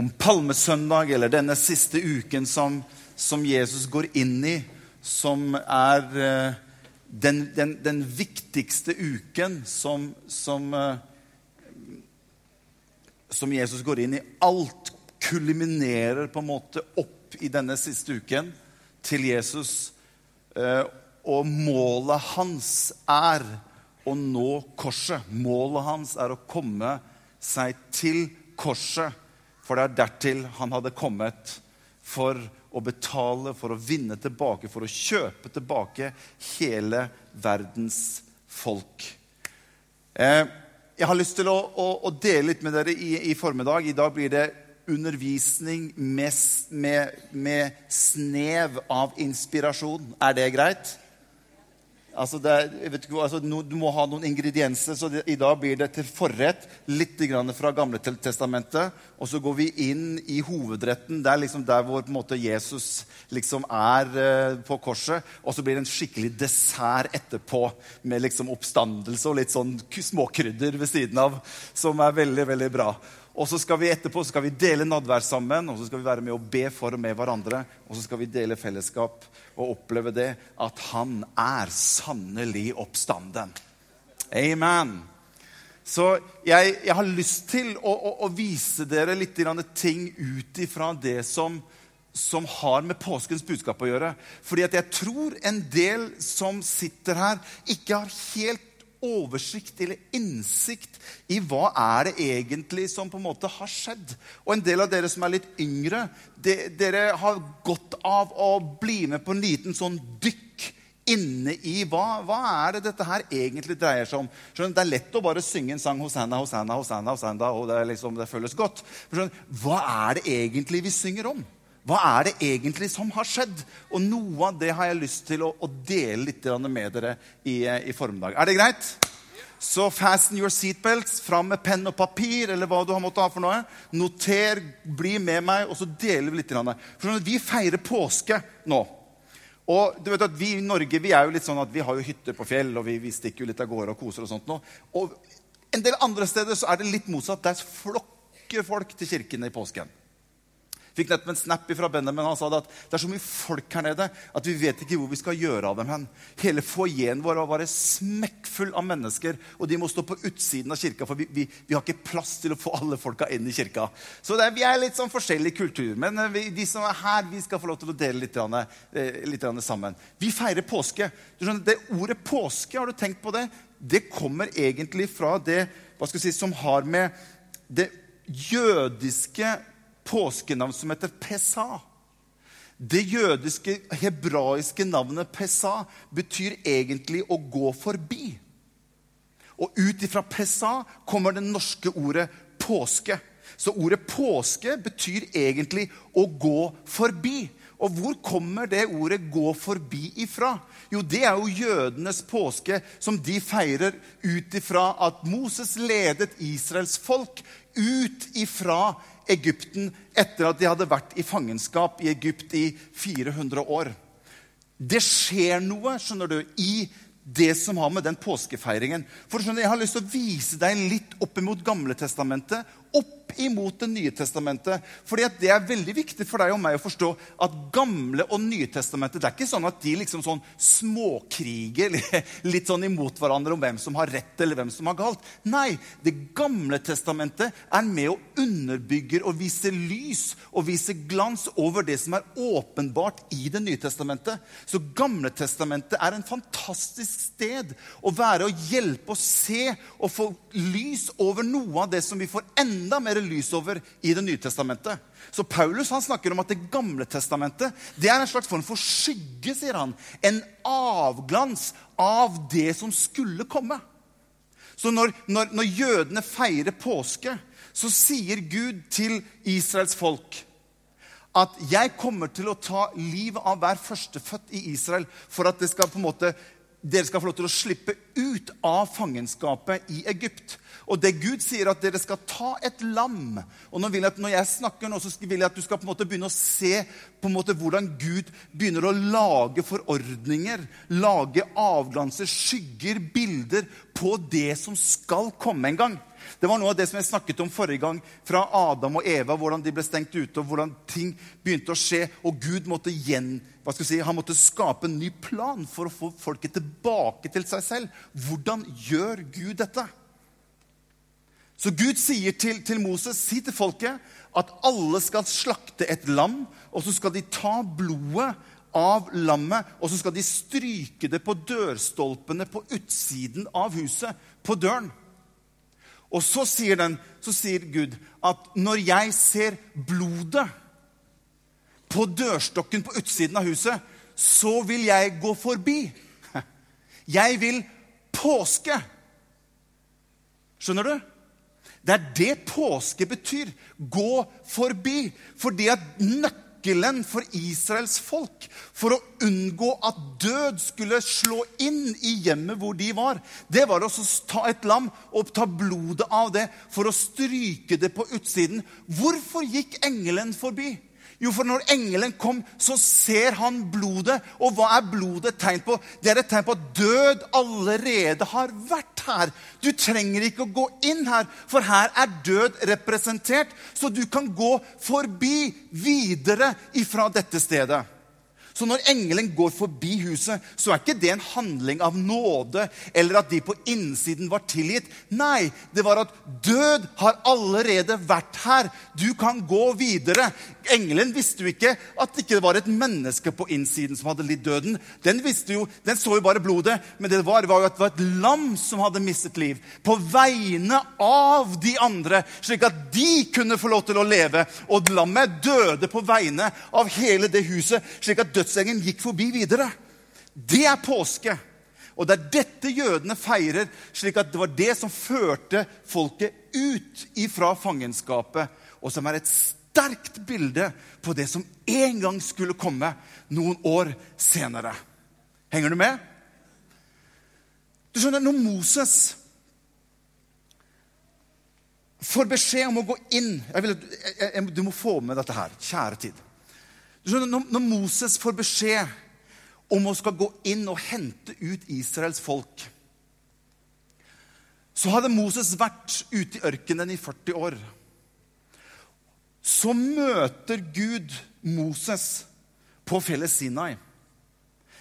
om palmesøndag, eller denne siste uken som, som Jesus går inn i, som er eh, den, den, den, viktigste uken som, som, eh, som Jesus går inn i. Alt kulminerer på en måte opp i denne siste uken til Jesus. Eh, og målet hans er å nå korset. Målet hans er å komme seg til korset. For det er dertil han hadde kommet for å betale, for å vinne tilbake, for å kjøpe tilbake hele verdens folk. Eh, jeg har lyst til å, å, å, dele litt med dere i, i, formiddag. I dag blir det undervisning med, med, med snev av inspirasjon. Er det greit? Altså er, ikke, altså, no, du må ha noen ingredienser, så det, i dag blir det til forrett litt fra Gamle testamentet. Og så går vi inn i hovedretten, der, liksom, der hvor måte, Jesus liksom er eh, på korset. Og så blir det en skikkelig dessert etterpå med liksom, oppstandelse og litt sånn småkrydder ved siden av, som er veldig, veldig bra. Og så skal vi etterpå skal vi dele nadvær sammen, og så skal vi være med og be for og med hverandre. Og så skal vi dele fellesskap og oppleve det at han er sannelig oppstanden. Amen. Så jeg, jeg har lyst til å, å, å vise dere litt ting ut ifra det som, som har med påskens budskap å gjøre. Fordi at jeg tror en del som sitter her, ikke har helt oversikt eller innsikt i hva er det egentlig som på en måte har skjedd. Og en del av dere som er litt yngre, de, dere har godt av å bli med på en liten sånn dykk inne i hva, hva er det dette her egentlig dreier seg om. Skjønner, det er lett å bare synge en sang Hosanna, Hosanna, Hosanna, Hosanna, og det, liksom, det føles godt. Skjønner, hva er det egentlig vi synger om? Hva er det egentlig som har skjedd? Og noe av det har jeg lyst til å, å dele litt med dere i, i, formiddag. Er det greit? Så fasten your seatbelts, fram med penn og papir, eller hva du har måttet ha for noe. Noter, bli med meg, og så deler vi litt. For vi feirer påske nå. Og du vet at Vi i Norge vi er jo litt sånn at vi har jo hytter på fjell, og vi, vi stikker jo litt av gårde og koser og sånt nå. Og en del andre steder så er det litt motsatt. Der flokker folk til kirkene i påsken. Fikk nettopp en snap fra Benjamin. Han sa at det er så mye folk her nede at vi vet ikke hvor vi skal gjøre av dem hen. Hele foajeen vår var bare smekkfull av mennesker, og de må stå på utsiden av kirka, for vi, vi, vi har ikke plass til å få alle folka inn i kirka. Så det, vi er litt sånn forskjellig kultur. Men eh, vi, de som er her, vi skal få lov til å dele litt, eh, litt sammen. Vi feirer påske. Skjønner, det Ordet påske, har du tenkt på det? Det kommer egentlig fra det hva skal jeg si, som har med det jødiske påskenavn som heter Pesa. Det jødiske, hebraiske navnet Pesa betyr egentlig å gå forbi. Og ut ifra Pesa kommer det norske ordet påske. Så ordet påske betyr egentlig å gå forbi. Og hvor kommer det ordet 'gå forbi' ifra? Jo, det er jo jødenes påske, som de feirer ut ifra at Moses ledet Israels folk ut ifra Egypten etter at de hadde vært i fangenskap i Egypt i 400 år. Det skjer noe skjønner du, i det som har med den påskefeiringen. For skjønner, Jeg har lyst til å vise deg litt opp imot Gamletestamentet opp imot Det nye testamentet. Fordi Det er veldig viktig for deg og meg å forstå at Gamle og Nye testamentet det er ikke sånn at de liksom sånn småkriger litt sånn imot hverandre om hvem som har rett eller hvem som har galt. Nei, Det gamle testamentet er med og underbygger og viser lys og viser glans over det som er åpenbart i Det nye testamentet. Så Gamle testamentet er en fantastisk sted å være og hjelpe å se og få lys over noe av det som vi får enda enda mer lys over i Det nye testamentet. Så Paulus han snakker om at Det gamle testamentet det er en slags form for skygge, sier han. En avglans av det som skulle komme. Så når, når, når jødene feirer påske, så sier Gud til Israels folk at 'jeg kommer til å ta livet av hver førstefødt i Israel' for at det skal på en måte dere skal få lov til å slippe ut av fangenskapet i Egypt. Og det Gud sier, at dere skal ta et lam. Og jeg at Når jeg snakker nå, så vil jeg at du skal på en måte begynne å se på en måte hvordan Gud begynner å lage forordninger, lage avglanser, skygger, bilder på det som skal komme en gang. Det var noe av det som jeg snakket om forrige gang, fra Adam og Eva, hvordan de ble stengt ute, og hvordan ting begynte å skje. Og Gud måtte igjen, hva skal jeg si, han måtte skape en ny plan for å få folket tilbake til seg selv. Hvordan gjør Gud dette? Så Gud sier til, til Moses, si til folket at alle skal slakte et lam, og så skal de ta blodet av lammet, og så skal de stryke det på dørstolpene på utsiden av huset, på døren. Og så sier, den, så sier Gud at når jeg ser blodet på dørstokken på utsiden av huset, så vil jeg gå forbi. Jeg vil påske. Skjønner du? Det er det påske betyr. Gå forbi. Fordi at nøkkelen for Israels folk for å unngå at død skulle slå inn i hjemmet hvor de var, det var å ta et lam og ta blodet av det for å stryke det på utsiden. Hvorfor gikk engelen forbi? Jo, for når engelen kom, så ser han blodet. Og hva er blodet et tegn på? Det er et tegn på at død allerede har vært her. Du trenger ikke å gå inn her, for her er død representert. Så du kan gå forbi videre ifra dette stedet. Så når engelen går forbi huset, så er ikke det en handling av nåde eller at de på innsiden var tilgitt. Nei, det var at død har allerede vært her. Du kan gå videre. Engelen visste jo ikke at det ikke var et menneske på innsiden som hadde lidd døden. Den, jo, den så jo bare blodet, men det var, var jo at det var et lam som hadde mistet liv. På vegne av de andre, slik at de kunne få lov til å leve. Og lammet døde på vegne av hele det huset, slik at dødsengelen gikk forbi videre. Det er påske. Og det er dette jødene feirer, slik at det var det som førte folket ut ifra fangenskapet, og som er et sterkt bilde på det som en gang skulle komme noen år senere. Henger du med? Du skjønner, når Moses får beskjed om å gå inn vil, jeg, jeg, Du må få med dette her, kjære tid. Du skjønner, når, når Moses får beskjed om å skal gå inn og hente ut Israels folk Så hadde Moses vært ute i ørkenen i 40 år så møter Gud Moses på fjellet Sinai.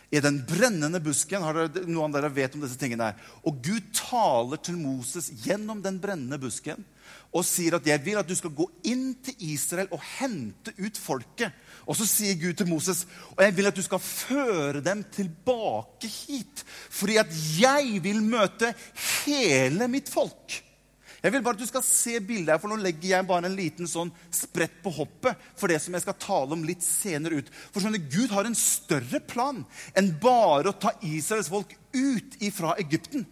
I den brennende busken. har dere, Noen av dere vet om disse tingene her. Og Gud taler til Moses gjennom den brennende busken og sier at 'jeg vil at du skal gå inn til Israel og hente ut folket'. Og så sier Gud til Moses og 'jeg vil at du skal føre dem tilbake hit', fordi at jeg vil møte hele mitt folk'. Jeg vil bare at du skal se bildet her, for nå legger jeg bare en liten sånn sprett på hoppet for det som jeg skal tale om litt senere ut. For skjønner, Gud har en større plan enn bare å ta Israels folk ut ifra Egypten.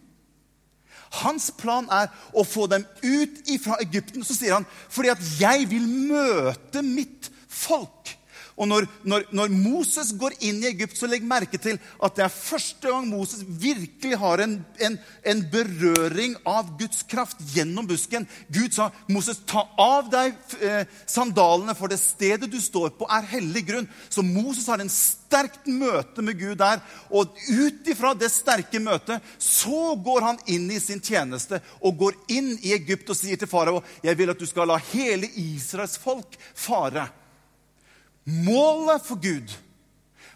Hans plan er å få dem ut ifra Egypten. Så sier han fordi at jeg vil møte mitt folk. Og når, når, når, Moses går inn i Egypt, så legg merke til at det er første gang Moses virkelig har en, en, en berøring av Guds kraft gjennom busken. Gud sa, 'Moses, ta av deg eh, sandalene, for det stedet du står på, er hellig grunn.' Så Moses har en sterkt møte med Gud der. Og ut ifra det sterke møtet så går han inn i sin tjeneste og går inn i Egypt og sier til farao, 'Jeg vil at du skal la hele Israels folk fare.' Målet for Gud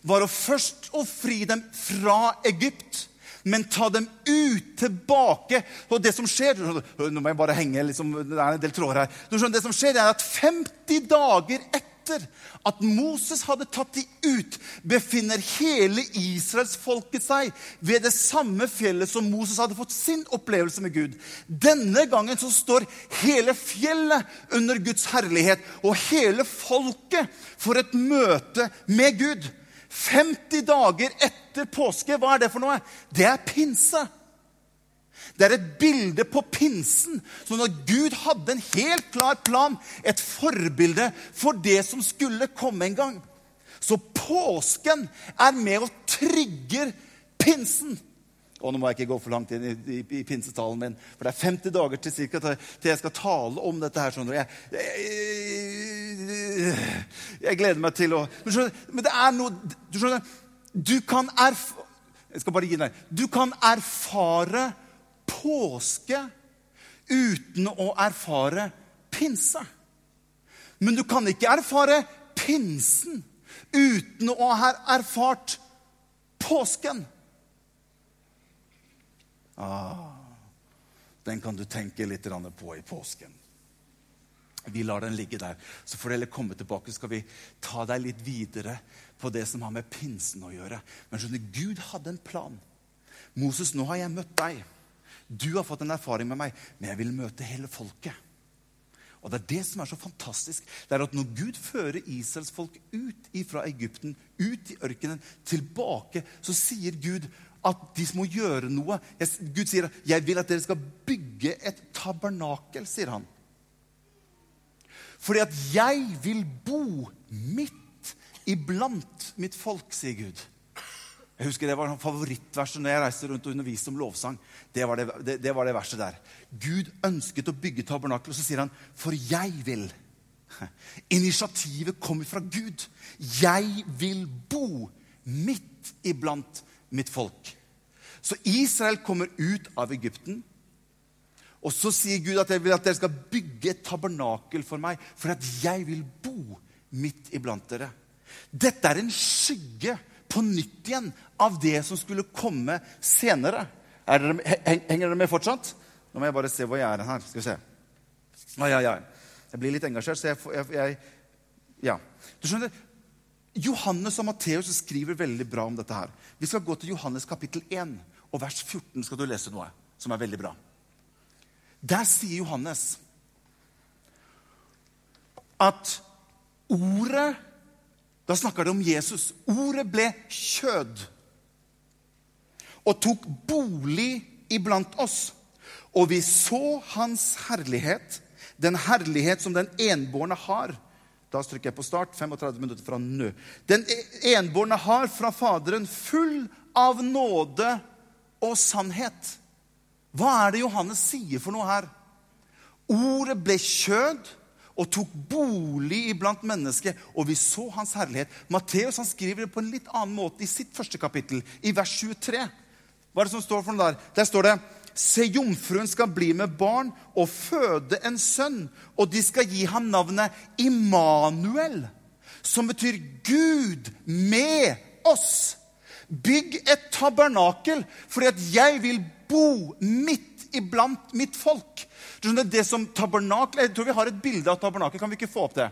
var å først å fri dem fra Egypt, men ta dem ut tilbake. Og det som skjer Nå må jeg bare henge liksom, det er en del tråder her. Det som skjer, er at 50 dager etter etter at Moses hadde tatt de ut, befinner hele israelsfolket seg ved det samme fjellet som Moses hadde fått sin opplevelse med Gud. Denne gangen så står hele fjellet under Guds herlighet, og hele folket får et møte med Gud. 50 dager etter påske, hva er det for noe? Det er pinse. Det er et bilde på pinsen. Så når Gud hadde en helt klar plan, et forbilde for det som skulle komme en gang Så påsken er med og trigger pinsen. Og nå må jeg ikke gå for langt inn i, i, i pinsetalen min, for det er 50 dager til, cirka, til jeg skal tale om dette her. Jeg, jeg, jeg gleder meg til å men det er noe Du skjønner, du kan erfare Jeg skal bare gi deg. Du kan erfare påske uten å erfare pinse. Men du kan ikke erfare pinsen uten å ha erfart påsken. Ah, den kan du tenke litt på i påsken. Vi lar den ligge der. Så får dere komme tilbake, så skal vi ta deg litt videre på det som har med pinsen å gjøre. Men skjønner, Gud hadde en plan. Moses, nå har jeg møtt deg. Du har fått en erfaring med meg, men jeg vil møte hele folket. Og Det er det som er så fantastisk. Det er at Når Gud fører Israels folk ut fra Egypten, ut i ørkenen, tilbake, så sier Gud at de må gjøre noe. Gud sier 'Jeg vil at dere skal bygge et tabernakel', sier han. Fordi at jeg vil bo midt iblant mitt folk, sier Gud. Jeg husker Det var favorittverset når jeg reiste rundt og underviste om lovsang. Det var det, det, det var det, verset der. Gud ønsket å bygge tabernakel, og så sier han, 'For jeg vil'. Initiativet kommer fra Gud. Jeg vil bo midt iblant mitt folk. Så Israel kommer ut av Egypten. Og så sier Gud at jeg vil at dere skal bygge et tabernakel for meg, for at jeg vil bo midt iblant dere. Dette er en skygge på nytt igjen av det som skulle komme senere. Dere, henger dere med fortsatt? Nå må jeg bare se hvor jeg er her. Skal vi se. Ai, ai, ai. Jeg blir litt engasjert, så jeg, jeg, jeg Ja. Du skjønner, Johannes og Matteus skriver veldig bra om dette. her. Vi skal gå til Johannes kapittel 1, og vers 14 skal du lese noe som er veldig bra. Der sier Johannes at ordet Da snakker det om Jesus. Ordet ble kjød og tok bolig iblant oss. Og vi så hans herlighet, den herlighet som den enbårne har. Da trykker jeg på start. 35 minutter fra nå. Den enbårne har fra Faderen, full av nåde og sannhet. Hva er det Johannes sier for noe her? Ordet ble kjød og tok bolig iblant mennesket, og vi så hans herlighet. Matteus skriver det på en litt annen måte i sitt første kapittel, i vers 23. Hva er det som står for noe der? Der står det Se, jomfruen skal bli med barn og føde en sønn, og de skal gi ham navnet Immanuel, som betyr Gud med oss. Bygg et tabernakel, fordi at jeg vil bo midt iblant mitt folk. Det som tabernakel, Jeg tror vi har et bilde av tabernakel. Kan vi ikke få opp det?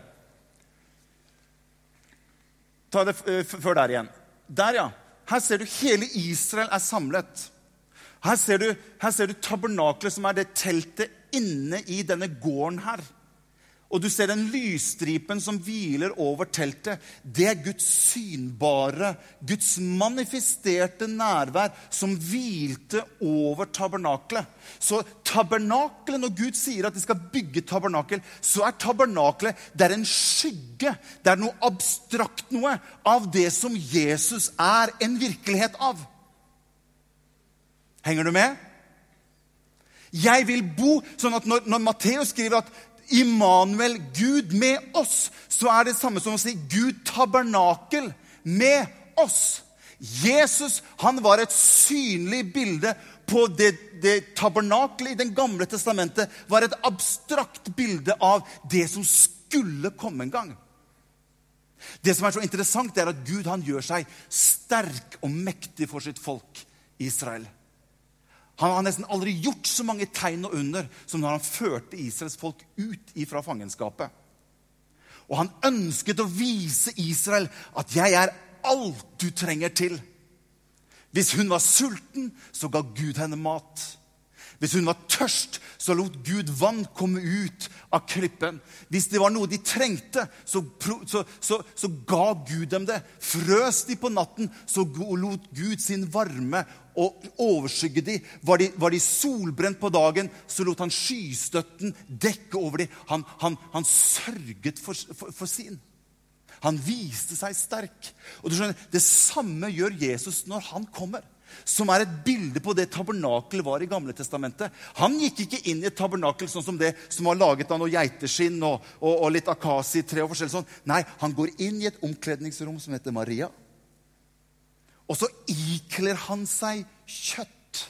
Ta det eh, før der igjen. Der, ja. Her ser du hele Israel er samlet. Her ser du, her ser du tabernakelet, som er det teltet inne i denne gården her. Og du ser den lysstripen som hviler over teltet. Det er Guds synbare, Guds manifesterte nærvær som hvilte over tabernaklet. Så tabernaklet, når Gud sier at de skal bygge tabernakel, så er er en skygge. Det er noe abstrakt noe av det som Jesus er en virkelighet av. Henger du med? Jeg vil bo sånn at når, når Matteus skriver at Immanuel, Gud med oss, så er det samme som å si Gud tabernakel med oss. Jesus han var et synlig bilde på det, det tabernakelet i Den gamle testamentet. var et abstrakt bilde av det som skulle komme en gang. Det som er så interessant, er at Gud han gjør seg sterk og mektig for sitt folk Israel. Han har nesten aldri gjort så mange tegn og under som når han førte Israels folk ut fra fangenskapet. Og han ønsket å vise Israel at 'jeg er alt du trenger til'. Hvis hun var sulten, så ga Gud henne mat. Hvis hun var tørst, så lot Gud vann komme ut av klippen. Hvis det var noe de trengte, så, så, så, så ga Gud dem det. Frøs de på natten, så lot Gud sin varme og overskygge de. Var de, var de solbrent på dagen, så lot han skystøtten dekke over dem. Han, han, han sørget for, for, for sin. Han viste seg sterk. Og du skjønner, Det samme gjør Jesus når han kommer som er et bilde på det tabernakelet var i Gamle testamentet. Han gikk ikke inn i et tabernakel sånn som det som var laget av noe geiteskinn og, og, og litt akasitre. og forskjellig sånn. Nei, han går inn i et omkledningsrom som heter Maria. Og så ikler han seg kjøtt.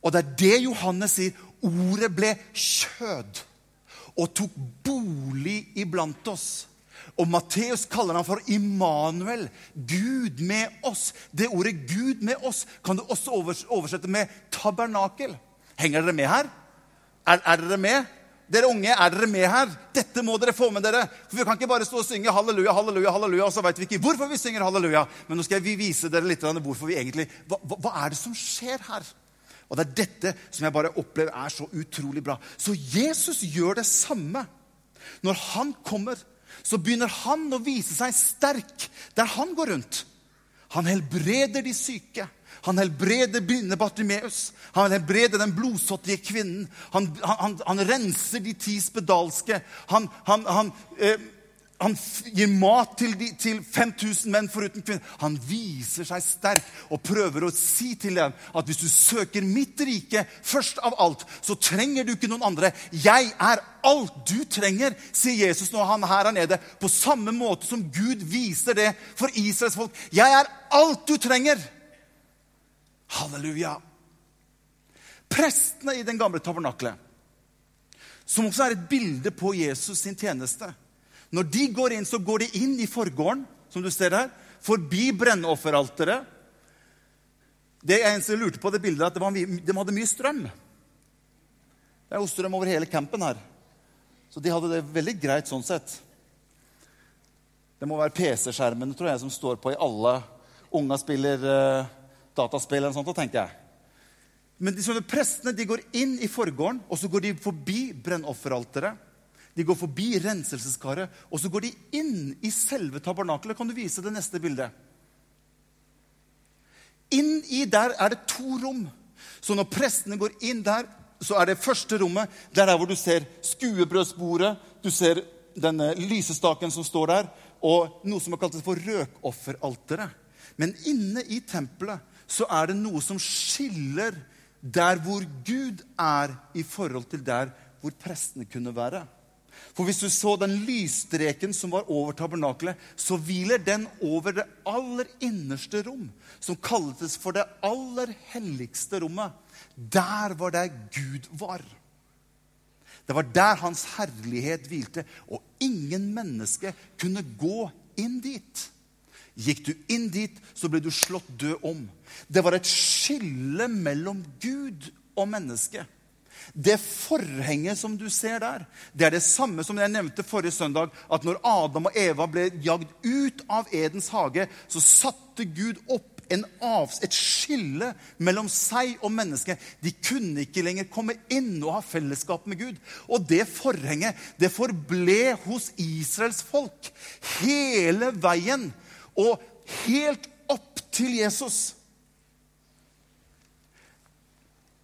Og det er det Johannes sier. ordet ble kjød og tok bolig iblant oss. Og Matteus kaller han for Immanuel, Gud med oss. Det ordet 'Gud med oss' kan du også oversette med tabernakel. Henger dere med her? Er, er, dere med? Dere unge, er dere med her? Dette må dere få med dere. For Vi kan ikke bare stå og synge halleluja, halleluja, halleluja, og så vet vi ikke hvorfor vi synger halleluja. Men nå skal jeg vise dere litt hvorfor vi egentlig hva, hva er det som skjer her? Og det er dette som jeg bare opplever er så utrolig bra. Så Jesus gjør det samme. Når han kommer, så begynner han å vise seg sterk der han går rundt. Han helbreder de syke. Han helbreder blinde Bartimeus. Han helbreder den blodsottige kvinnen. Han, han, han, renser de ti spedalske. Han, han eh, han gir mat til, de, til 5000 menn foruten kvinner. Han viser seg sterk og prøver å si til dem at hvis du søker mitt rike først av alt, så trenger du ikke noen andre. Jeg er alt du trenger, sier Jesus når han her er nede. På samme måte som Gud viser det for Israels folk. Jeg er alt du trenger. Halleluja. Prestene i den gamle tabernaklet, som også er et bilde på Jesus sin tjeneste når de går inn, så går de inn i forgården, som du ser her, forbi brennofferalteret. Det eneste jeg lurte på det bildet, at det de hadde mye strøm. Det er jo strøm over hele campen her. Så de hadde det veldig greit sånn sett. Det må være PC-skjermene tror jeg, som står på i alle unga spiller uh, dataspill. eller sånt, tenker jeg. Men de sånne prestene de går inn i forgården, og så går de forbi brennofferalteret. De går forbi renselseskaret, og så går de inn i selve tabernakelet. Kan du vise det neste bildet? Inn i der er det to rom. Så når prestene går inn der, så er det første rommet der er hvor du ser skuebrødsbordet, du ser denne lysestaken som står der, og noe som er kalt for røkofferalteret. Men inne i tempelet så er det noe som skiller der hvor Gud er, i forhold til der hvor prestene kunne være. For hvis du så den lysstreken som var over tabernakelet, så hviler den over det aller innerste rom, som kaltes for det aller helligste rommet. Der var der Gud var. Det var der hans herlighet hvilte, og ingen menneske kunne gå inn dit. Gikk du inn dit, så ble du slått død om. Det var et skille mellom Gud og mennesket. Det forhenget som du ser der, det er det samme som jeg nevnte forrige søndag. At når Adam og Eva ble jagd ut av Edens hage, så satte Gud opp av, et skille mellom seg og mennesket. De kunne ikke lenger komme inn og ha fellesskap med Gud. Og det forhenget det forble hos Israels folk hele veien. Og helt opp til Jesus.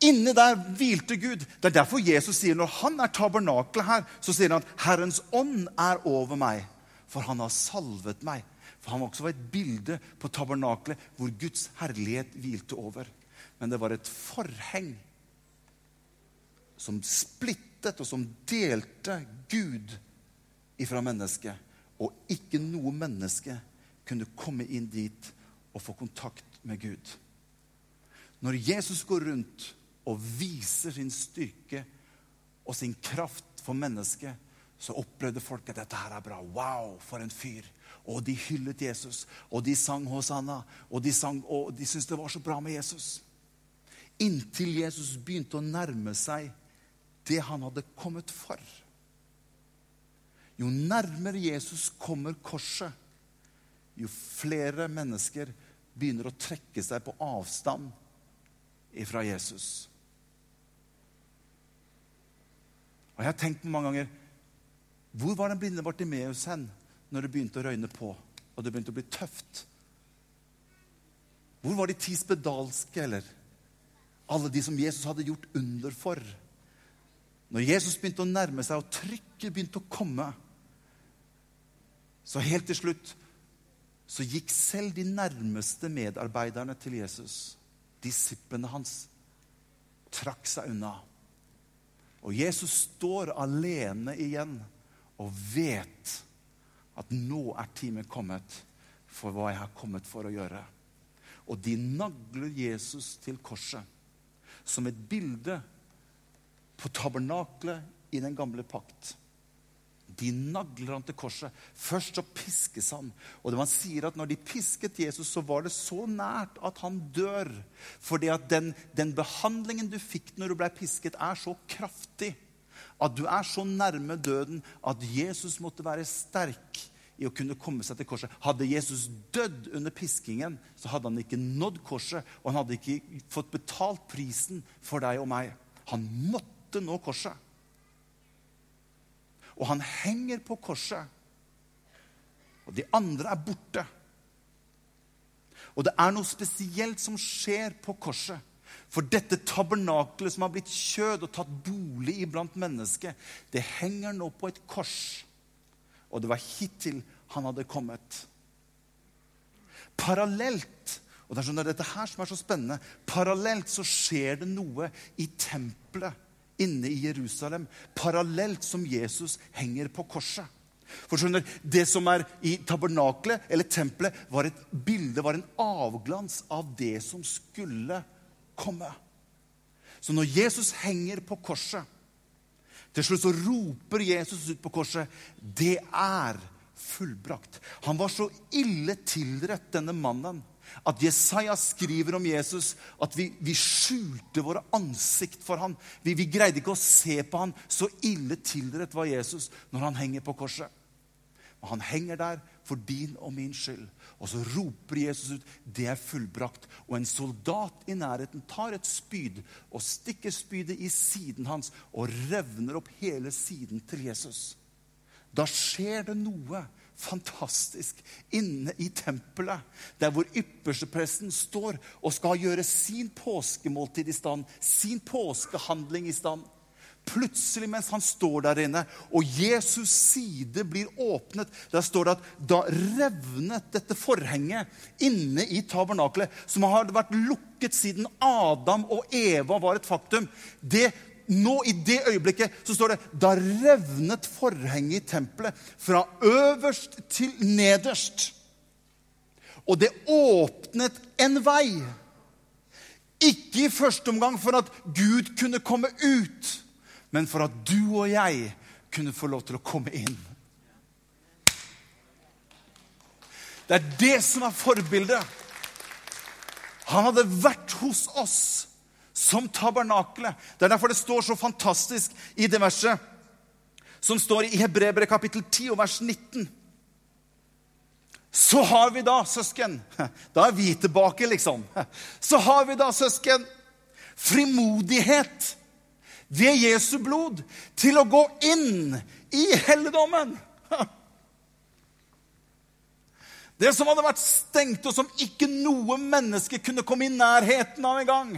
Inni der hvilte Gud. Det er derfor Jesus sier når han er tabernaklet her, så sier han at 'Herrens ånd er over meg', for han har salvet meg. For Han var også et bilde på tabernaklet hvor Guds herlighet hvilte over. Men det var et forheng som splittet og som delte Gud ifra mennesket. Og ikke noe menneske kunne komme inn dit og få kontakt med Gud. Når Jesus går rundt og viser sin styrke og sin kraft for mennesket, så opplevde folk at dette her er bra. Wow, for en fyr. Og de hyllet Jesus, og de sang Hosanna, og de, og de syntes det var så bra med Jesus. Inntil Jesus begynte å nærme seg det han hadde kommet for. Jo nærmere Jesus kommer korset, jo flere mennesker begynner å trekke seg på avstand ifra Jesus. Og jeg har tenkt på mange ganger Hvor var den blinde Bartimeus hen når det begynte å røyne på, og det begynte å bli tøft? Hvor var de ti spedalske, eller alle de som Jesus hadde gjort under for? Når Jesus begynte å nærme seg, og trykket begynte å komme, så helt til slutt så gikk selv de nærmeste medarbeiderne til Jesus, disiplene hans, trakk seg unna. Og Jesus står alene igjen og vet at nå er timen kommet for hva jeg har kommet for å gjøre. Og de nagler Jesus til korset som et bilde på tabernaklet i den gamle pakt. De nagler han til korset. Først så piskes han. Og det man sier at når de pisket Jesus, så var det så nært at han dør. Fordi at den, den behandlingen du fikk når du ble pisket, er så kraftig. At du er så nærme døden at Jesus måtte være sterk i å kunne komme seg til korset. Hadde Jesus dødd under piskingen, så hadde han ikke nådd korset. Og han hadde ikke fått betalt prisen for deg og meg. Han måtte nå korset. Og han henger på korset. Og de andre er borte. Og det er noe spesielt som skjer på korset. For dette tabernakelet som har blitt kjød og tatt bolig iblant mennesket, det henger nå på et kors. Og det var hittil han hadde kommet. Parallelt og det er sånn, dette her som er så spennende, parallelt så skjer det noe i tempelet inne i Jerusalem, parallelt som Jesus henger på korset. For skjønner, Det som er i tabernaklet, eller tempelet, var et bilde, var en avglans av det som skulle komme. Så når Jesus henger på korset Til slutt så roper Jesus ut på korset, 'Det er fullbrakt'. Han var så ille tilrett, denne mannen at Jesaja skriver om Jesus at vi, vi skjulte våre ansikt for ham. Vi, vi, greide ikke å se på ham. Så ille tilrett var Jesus når han henger på korset. Men han henger der for din og min skyld. Og så roper Jesus ut, 'Det er fullbrakt'. Og en soldat i nærheten tar et spyd og stikker spydet i siden hans og revner opp hele siden til Jesus. Da skjer det noe fantastisk inne i tempelet, der hvor ypperstepresten står og skal gjøre sin påskemåltid i stand, sin påskehandling i stand. Plutselig mens han står der inne, og Jesus' side blir åpnet, der står det at da revnet dette forhenget inne i tabernakelet, som hadde vært lukket siden Adam og Eva var et faktum, det nå i det øyeblikket så står det da revnet forhenget i tempelet fra øverst til nederst. Og det åpnet en vei. Ikke i første omgang for at Gud kunne komme ut, men for at du og jeg kunne få lov til å komme inn. Det er det som er forbildet. Han hadde vært hos oss som tabernakelet. Det er derfor det står så fantastisk i det verset som står i Hebrebre kapittel 10 og vers 19. Så har vi da, søsken Da er vi tilbake, liksom. Så har vi da, søsken, frimodighet ved Jesu blod til å gå inn i helligdommen. Det som hadde vært stengt, og som ikke noe menneske kunne komme i nærheten av engang.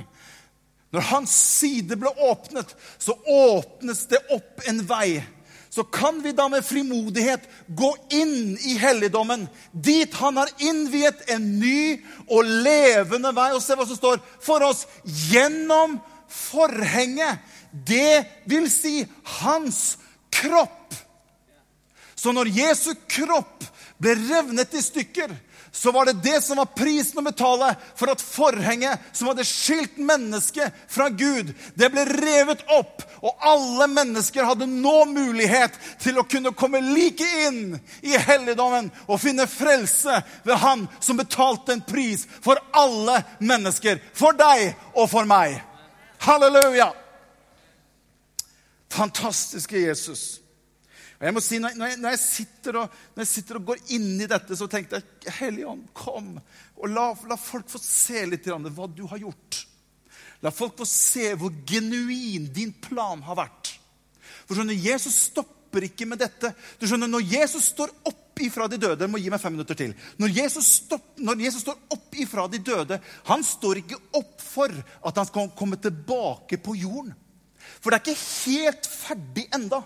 Når hans side ble åpnet, så åpnes det opp en vei. Så kan vi da med frimodighet gå inn i helligdommen, dit han har innviet en ny og levende vei. Og se hva som står for oss gjennom forhenget. Det vil si hans kropp. Så når Jesu kropp ble revnet i stykker, så var det det som var prisen å betale for at forhenget som hadde skilt mennesket fra Gud, det ble revet opp. Og alle mennesker hadde nå mulighet til å kunne komme like inn i helligdommen og finne frelse ved Han som betalte en pris for alle mennesker. For deg og for meg. Halleluja! Fantastiske Jesus. Og jeg må si, når jeg, når jeg, sitter, og, når jeg sitter og går inn i dette, så tenkte jeg Hellige Ånd, kom og la, la, folk få se litt hva du har gjort. La folk få se hvor genuin din plan har vært. For skjønner, Jesus stopper ikke med dette. Du skjønner, Når Jesus står opp ifra de døde må gi meg fem minutter til. Når Jesus, stopp, når Jesus står opp ifra de døde, han står ikke opp for at han skal komme tilbake på jorden. For det er ikke helt ferdig enda.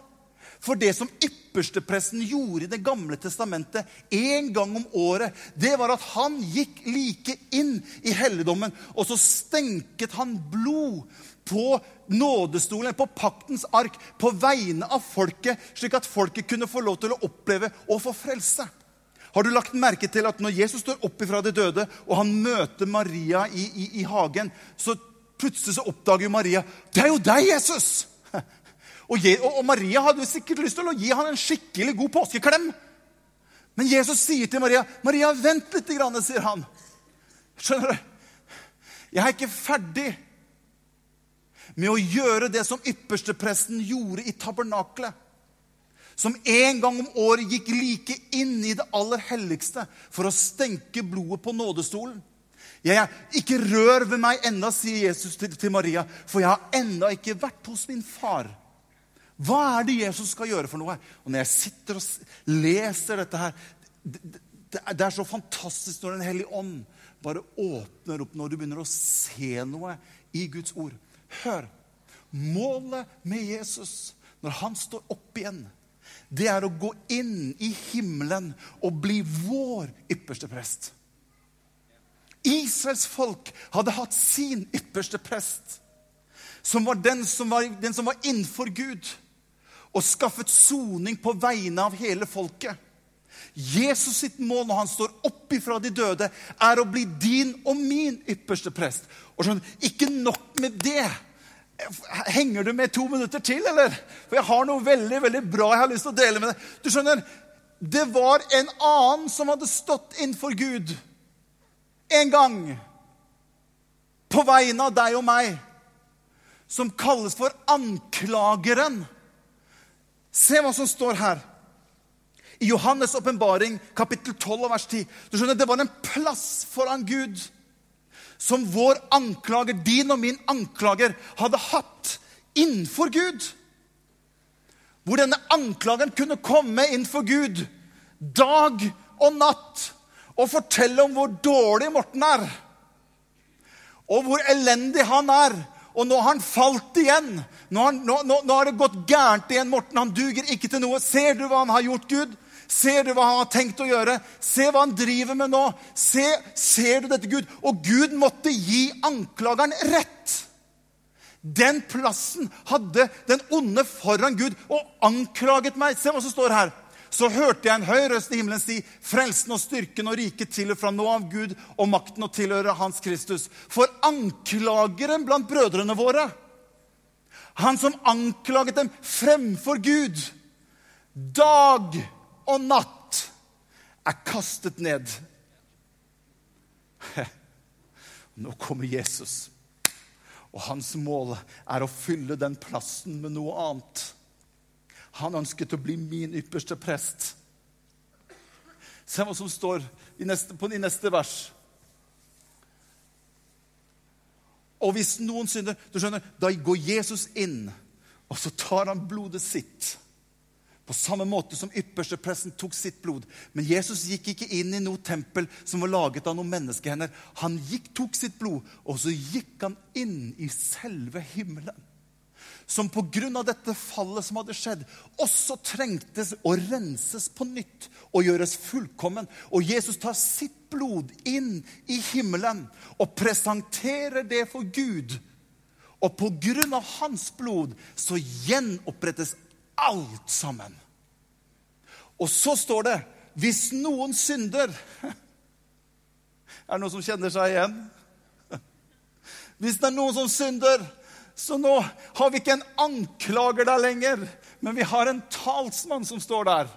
For det som ypperstepresten gjorde i Det gamle testamentet en gang om året, det var at han gikk like inn i helligdommen, og så stenket han blod på nådestolen, på paktens ark, på vegne av folket, slik at folket kunne få lov til å oppleve og få frelse. Har du lagt merke til at når Jesus står opp ifra de døde, og han møter Maria i, i, i hagen, så plutselig så oppdager Maria det er jo deg, Jesus! Og, og, Maria hadde jo sikkert lyst til å gi han en skikkelig god påskeklem. Men Jesus sier til Maria, 'Maria, vent litt', grann, sier han. Skjønner du? Jeg er ikke ferdig med å gjøre det som ypperstepresten gjorde i tabernaklet. Som en gang om året gikk like inn i det aller helligste for å stenke blodet på nådestolen. Jeg er, ikke rør ved meg enda, sier Jesus til, til Maria, for jeg har enda ikke vært hos min far. Hva er det Jesus skal gjøre for noe? Og Når jeg sitter og leser dette her Det, det, er så fantastisk når Den hellige ånd bare åpner opp når du begynner å se noe i Guds ord. Hør. Målet med Jesus når han står opp igjen, det er å gå inn i himmelen og bli vår ypperste prest. Israels folk hadde hatt sin ypperste prest, som var den som var, den som var innenfor Gud, og skaffet soning på vegne av hele folket. Jesus sitt mål når han står opp ifra de døde, er å bli din og min ypperste prest. Og sånn, Ikke nok med det. Henger du med to minutter til, eller? For jeg har noe veldig veldig bra jeg har lyst til å dele med deg. Du skjønner, Det var en annen som hadde stått innenfor Gud en gang. På vegne av deg og meg. Som kalles for anklageren. Se hva som står her i Johannes' åpenbaring, kapittel 12, vers 10. Du skjønner, Det var en plass foran Gud som vår anklager, din og min anklager, hadde hatt innenfor Gud. Hvor denne anklageren kunne komme innenfor Gud dag og natt og fortelle om hvor dårlig Morten er. Og hvor elendig han er. Og nå har han falt igjen. Nå har, nå, nå, nå har det gått gærent igjen. Morten han duger ikke til noe. Ser du hva han har gjort, Gud? Ser du hva han har tenkt å gjøre? Se hva han driver med nå. Se, ser du dette, Gud? Og Gud måtte gi anklageren rett. Den plassen hadde den onde foran Gud og anklaget meg. Se hva som står her. Så hørte jeg en høy røst i himmelen si, frelsen og styrken og riket tilhører fra nå av Gud, og makten og tilhører Hans Kristus. For anklageren blant brødrene våre, han som anklaget dem fremfor Gud, dag og natt er kastet ned. Nå kommer Jesus, og hans mål er å fylle den plassen med noe annet. Han ønsket å bli min ypperste prest. Se hva som står i neste, på, de neste vers. Og hvis noen synder du skjønner, Da går Jesus inn, og så tar han blodet sitt på samme måte som ypperste presten tok sitt blod. Men Jesus gikk ikke inn i noe tempel som var laget av noen menneskehender. Han gikk, tok sitt blod, og så gikk han inn i selve himmelen. Som pga. dette fallet som hadde skjedd, også trengtes å renses på nytt og gjøres fullkommen. Og Jesus tar sitt blod inn i himmelen og presenterer det for Gud. Og pga. hans blod så gjenopprettes alt sammen. Og så står det hvis noen synder Er det noen som kjenner seg igjen? Hvis det er noen som synder, så nå har vi ikke en anklager der lenger, men vi har en talsmann som står der.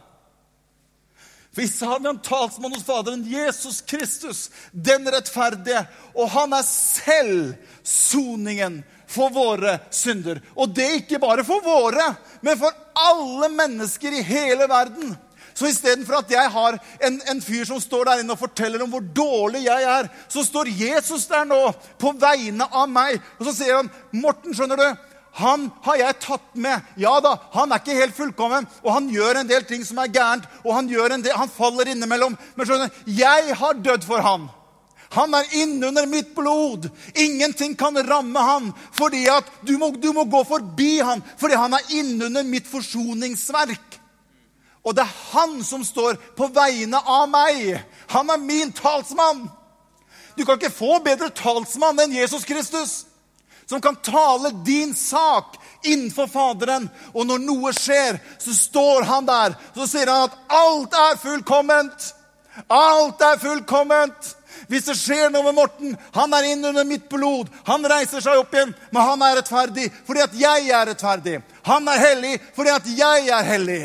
Vi er en talsmann hos Faderen, Jesus Kristus, den rettferdige. Og han er selv soningen for våre synder. Og det er ikke bare for våre, men for alle mennesker i hele verden. Så istedenfor at jeg har en, en, fyr som står der inne og forteller om hvor dårlig jeg er, så står Jesus der nå på vegne av meg. Og så sier han, 'Morten, skjønner du, han har jeg tatt med. Ja da, han er ikke helt fullkommen, og han gjør en del ting som er gærent, og han, del, han faller innimellom. Men skjønner, du, jeg har dødd for han. Han er innunder mitt blod. Ingenting kan ramme han, fordi at du må, du må gå forbi han, fordi han er innunder mitt forsoningsverk. Og det er han som står på vegne av meg. Han er min talsmann. Du kan ikke få bedre talsmann enn Jesus Kristus, som kan tale din sak innenfor Faderen. Og når noe skjer, så står han der. Så sier han at alt er fullkomment. Alt er fullkomment. Hvis det skjer noe med Morten Han er inn under mitt blod. Han reiser seg opp igjen, men han er rettferdig fordi at jeg er rettferdig. Han er hellig fordi at jeg er hellig.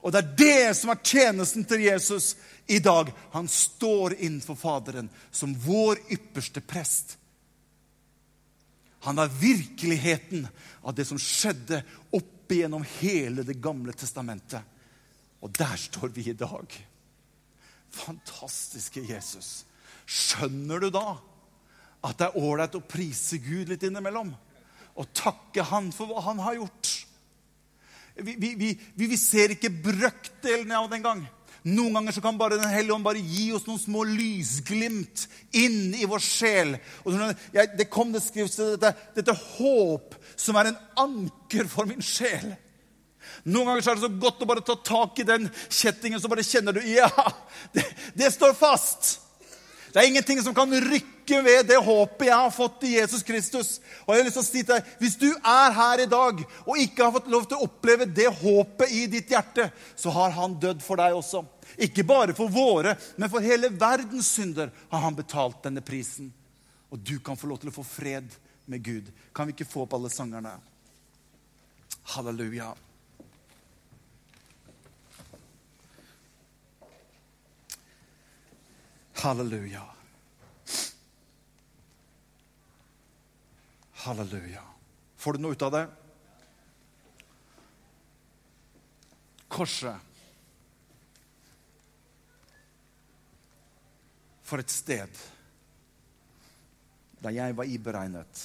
Og det er det som er tjenesten til Jesus i dag. Han står innenfor Faderen som vår ypperste prest. Han er virkeligheten av det som skjedde opp igjennom hele Det gamle testamentet. Og der står vi i dag. Fantastiske Jesus. Skjønner du da at det er ålreit å prise Gud litt innimellom? Og takke Han for hva Han har gjort? Vi, vi, vi, vi ser ikke brøkdelene av det engang. Noen ganger så kan bare Den hellige ånd bare gi oss noen små lysglimt inn i vår sjel. Og det kom det skriftstedet dette, dette håp som er en anker for min sjel. Noen ganger så er det så godt å bare ta tak i den kjettingen, så bare kjenner du Ja, det, det står fast. Det er ingenting som kan rykke ved det håpet jeg har fått i Jesus Kristus. Og jeg har lyst til å si til deg, Hvis du er her i dag og ikke har fått lov til å oppleve det håpet i ditt hjerte, så har han dødd for deg også. Ikke bare for våre, men for hele verdens synder har han betalt denne prisen. Og du kan få lov til å få fred med Gud. Kan vi ikke få opp alle sangerne? Halleluja. Halleluja. Halleluja. Får du noe ut av det? Korset. For et sted der jeg var iberegnet.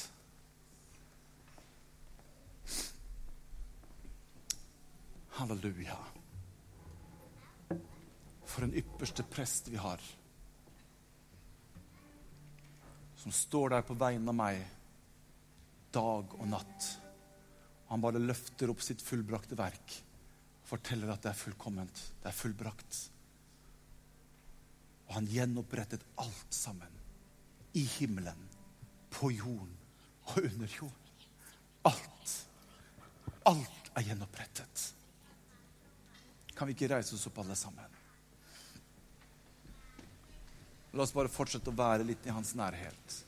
Halleluja. For en ypperste prest vi har som står der på vegne av meg dag og natt. Han bare løfter opp sitt fullbrakte verk og forteller at det er fullkomment, det er fullbrakt. Og han gjenopprettet alt sammen. I himmelen, på jorden og under jorden. Alt. Alt er gjenopprettet. Kan vi ikke reise oss opp, alle sammen? La oss bare fortsette å være litt i hans nærhet.